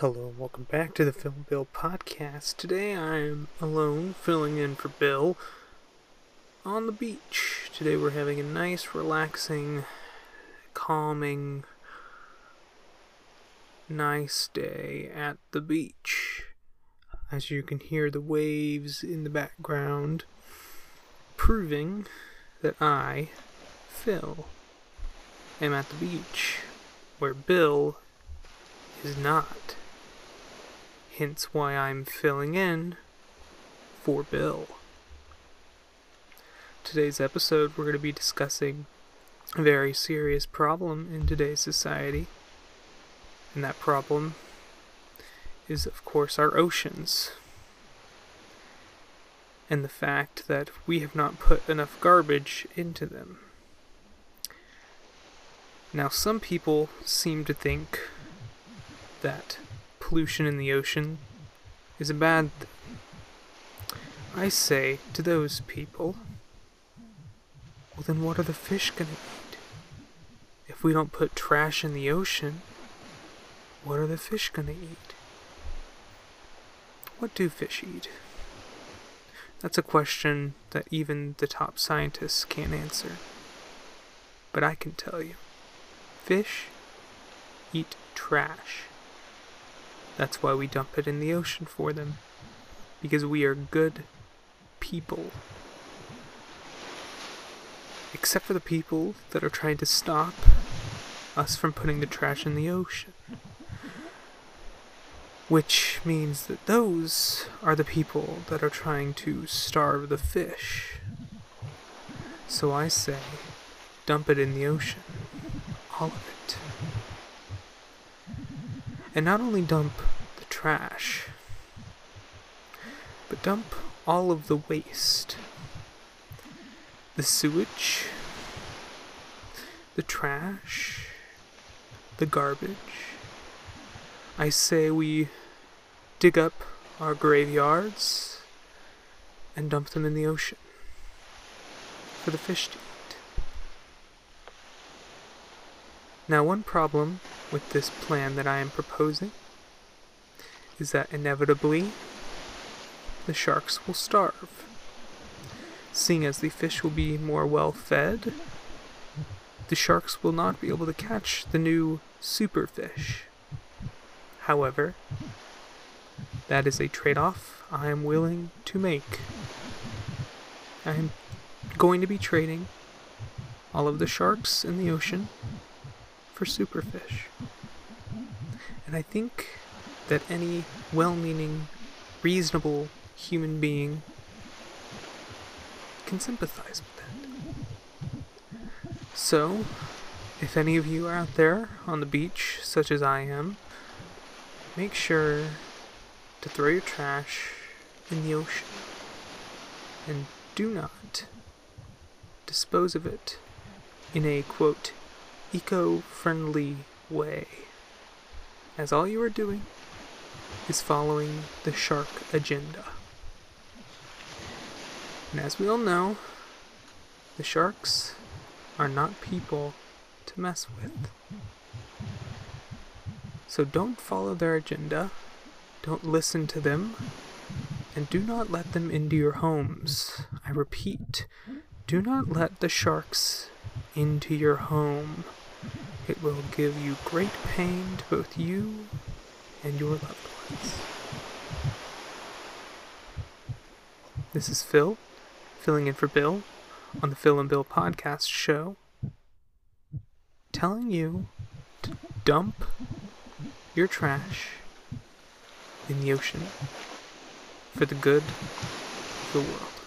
Hello and welcome back to the and Bill podcast. Today I'm alone filling in for Bill on the beach. Today we're having a nice, relaxing, calming, nice day at the beach. As you can hear the waves in the background, proving that I, Phil, am at the beach, where Bill is not. Hence why I'm filling in for Bill. Today's episode, we're going to be discussing a very serious problem in today's society. And that problem is, of course, our oceans. And the fact that we have not put enough garbage into them. Now, some people seem to think that pollution in the ocean is a bad thing. I say to those people, well, then what are the fish gonna eat? If we don't put trash in the ocean, what are the fish gonna eat? What do fish eat? That's a question that even the top scientists can't answer. But I can tell you fish eat trash. That's why we dump it in the ocean for them. Because we are good people. Except for the people that are trying to stop us from putting the trash in the ocean. Which means that those are the people that are trying to starve the fish. So I say, dump it in the ocean. All of it. And not only dump the trash, but dump all of the waste. The sewage, the trash, the garbage. I say we dig up our graveyards and dump them in the ocean for the fish to eat. Now, one problem with this plan that I am proposing is that inevitably the sharks will starve. Seeing as the fish will be more well fed, the sharks will not be able to catch the new superfish. However, that is a trade off I am willing to make. I am going to be trading all of the sharks in the ocean for superfish. And I think that any well meaning, reasonable human being can sympathize with that. So, if any of you are out there on the beach, such as I am, make sure to throw your trash in the ocean. And do not dispose of it in a quote eco friendly way. As all you are doing is following the shark agenda. And as we all know, the sharks are not people to mess with. So don't follow their agenda, don't listen to them, and do not let them into your homes. I repeat, do not let the sharks into your home. It will give you great pain to both you and your loved ones. This is Phil, filling in for Bill on the Phil and Bill podcast show, telling you to dump your trash in the ocean for the good of the world.